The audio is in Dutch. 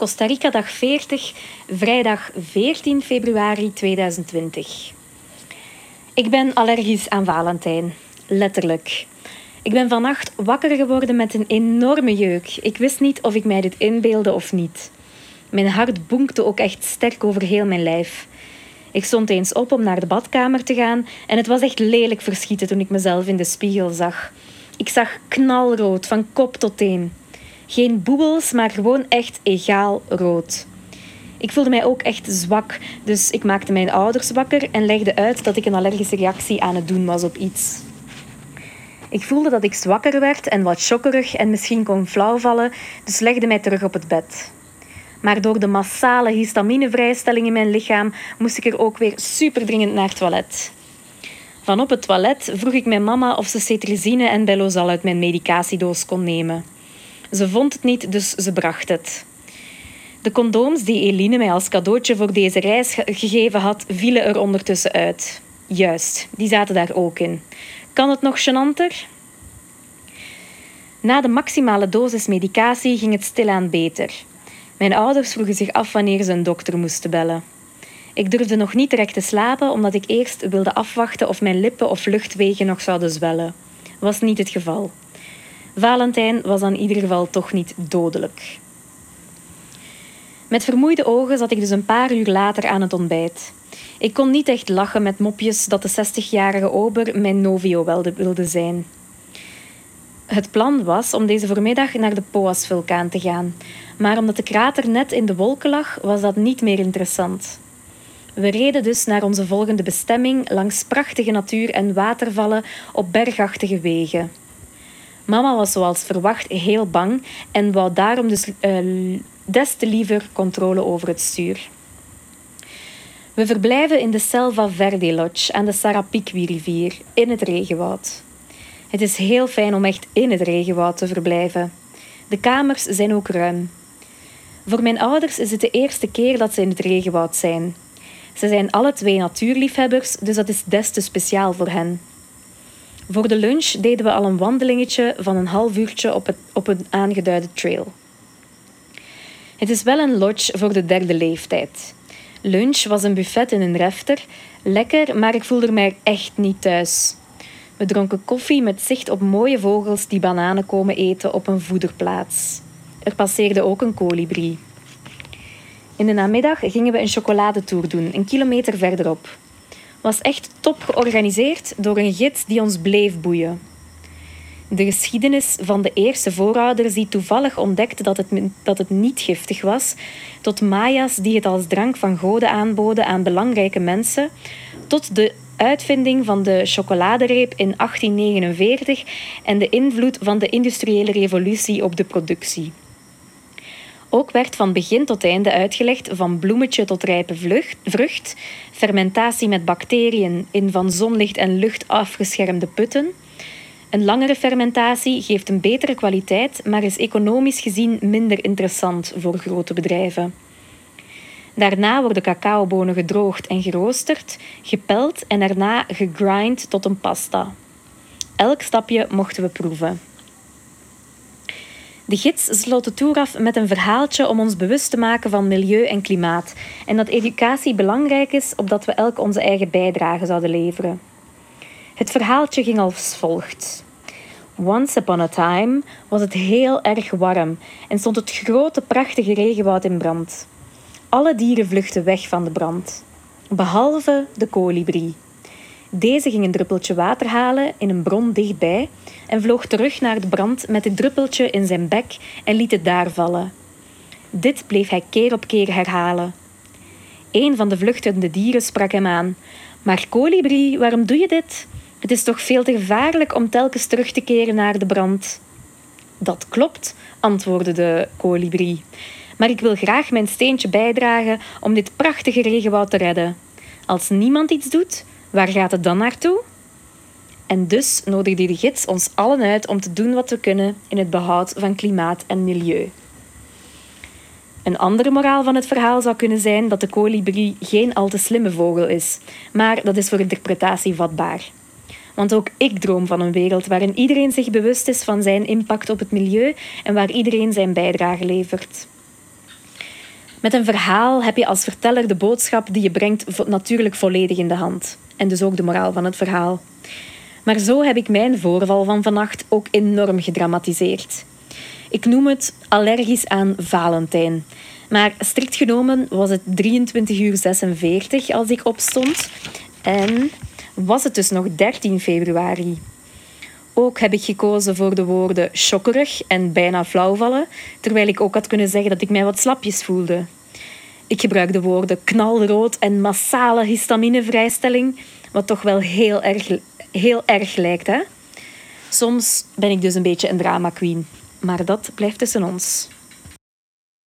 Costa Rica dag 40, vrijdag 14 februari 2020. Ik ben allergisch aan Valentijn, letterlijk. Ik ben vannacht wakker geworden met een enorme jeuk. Ik wist niet of ik mij dit inbeelde of niet. Mijn hart bonkte ook echt sterk over heel mijn lijf. Ik stond eens op om naar de badkamer te gaan en het was echt lelijk verschieten toen ik mezelf in de spiegel zag. Ik zag knalrood van kop tot teen. Geen boebels, maar gewoon echt egaal rood. Ik voelde mij ook echt zwak, dus ik maakte mijn ouders wakker en legde uit dat ik een allergische reactie aan het doen was op iets. Ik voelde dat ik zwakker werd en wat chokkerig en misschien kon flauwvallen, dus legde mij terug op het bed. Maar door de massale histaminevrijstelling in mijn lichaam moest ik er ook weer superdringend naar het toilet. Van op het toilet vroeg ik mijn mama of ze cetrizine en Bellozal uit mijn medicatiedoos kon nemen. Ze vond het niet, dus ze bracht het. De condooms die Eline mij als cadeautje voor deze reis gegeven had, vielen er ondertussen uit. Juist, die zaten daar ook in. Kan het nog gênanter? Na de maximale dosis medicatie ging het stilaan beter. Mijn ouders vroegen zich af wanneer ze een dokter moesten bellen. Ik durfde nog niet direct te slapen omdat ik eerst wilde afwachten of mijn lippen of luchtwegen nog zouden zwellen. Was niet het geval. Valentijn was in ieder geval toch niet dodelijk. Met vermoeide ogen zat ik dus een paar uur later aan het ontbijt. Ik kon niet echt lachen met mopjes dat de 60-jarige ober mijn novio wilde zijn. Het plan was om deze voormiddag naar de Poas-vulkaan te gaan, maar omdat de krater net in de wolken lag, was dat niet meer interessant. We reden dus naar onze volgende bestemming langs prachtige natuur en watervallen op bergachtige wegen. Mama was zoals verwacht heel bang en wou daarom dus uh, des te liever controle over het stuur. We verblijven in de Selva Verde Lodge aan de Sarapiqui-rivier in het regenwoud. Het is heel fijn om echt in het regenwoud te verblijven. De kamers zijn ook ruim. Voor mijn ouders is het de eerste keer dat ze in het regenwoud zijn. Ze zijn alle twee natuurliefhebbers, dus dat is des te speciaal voor hen. Voor de lunch deden we al een wandelingetje van een half uurtje op, het, op een aangeduide trail. Het is wel een lodge voor de derde leeftijd. Lunch was een buffet in een refter. Lekker, maar ik voelde mij echt niet thuis. We dronken koffie met zicht op mooie vogels die bananen komen eten op een voederplaats. Er passeerde ook een kolibrie. In de namiddag gingen we een chocoladetour doen, een kilometer verderop. Was echt top georganiseerd door een gids die ons bleef boeien. De geschiedenis van de eerste voorouders die toevallig ontdekten dat het, dat het niet giftig was, tot Maya's die het als drank van goden aanboden aan belangrijke mensen, tot de uitvinding van de chocoladereep in 1849 en de invloed van de industriële revolutie op de productie. Ook werd van begin tot einde uitgelegd van bloemetje tot rijpe vrucht, fermentatie met bacteriën in van zonlicht en lucht afgeschermde putten. Een langere fermentatie geeft een betere kwaliteit, maar is economisch gezien minder interessant voor grote bedrijven. Daarna worden cacaobonen gedroogd en geroosterd, gepeld en daarna gegrind tot een pasta. Elk stapje mochten we proeven. De gids sloot de tour af met een verhaaltje om ons bewust te maken van milieu en klimaat en dat educatie belangrijk is opdat we elk onze eigen bijdrage zouden leveren. Het verhaaltje ging als volgt. Once upon a time was het heel erg warm en stond het grote prachtige regenwoud in brand. Alle dieren vluchtten weg van de brand, behalve de kolibrie. Deze ging een druppeltje water halen in een bron dichtbij en vloog terug naar de brand met het druppeltje in zijn bek en liet het daar vallen. Dit bleef hij keer op keer herhalen. Een van de vluchtende dieren sprak hem aan. Maar kolibrie, waarom doe je dit? Het is toch veel te gevaarlijk om telkens terug te keren naar de brand. Dat klopt, antwoordde de kolibrie. Maar ik wil graag mijn steentje bijdragen om dit prachtige regenwoud te redden. Als niemand iets doet, waar gaat het dan naartoe? En dus nodigde de gids ons allen uit om te doen wat we kunnen in het behoud van klimaat en milieu. Een andere moraal van het verhaal zou kunnen zijn dat de kolibrie geen al te slimme vogel is, maar dat is voor interpretatie vatbaar. Want ook ik droom van een wereld waarin iedereen zich bewust is van zijn impact op het milieu en waar iedereen zijn bijdrage levert. Met een verhaal heb je als verteller de boodschap die je brengt natuurlijk volledig in de hand. En dus ook de moraal van het verhaal. Maar zo heb ik mijn voorval van vannacht ook enorm gedramatiseerd. Ik noem het allergisch aan Valentijn. Maar strikt genomen was het 23 uur 46 als ik opstond. En was het dus nog 13 februari. Ook heb ik gekozen voor de woorden schokkerig en bijna flauwvallen, terwijl ik ook had kunnen zeggen dat ik mij wat slapjes voelde. Ik gebruik de woorden knalrood en massale histaminevrijstelling, wat toch wel heel erg, heel erg lijkt. Hè? Soms ben ik dus een beetje een drama queen, maar dat blijft tussen ons.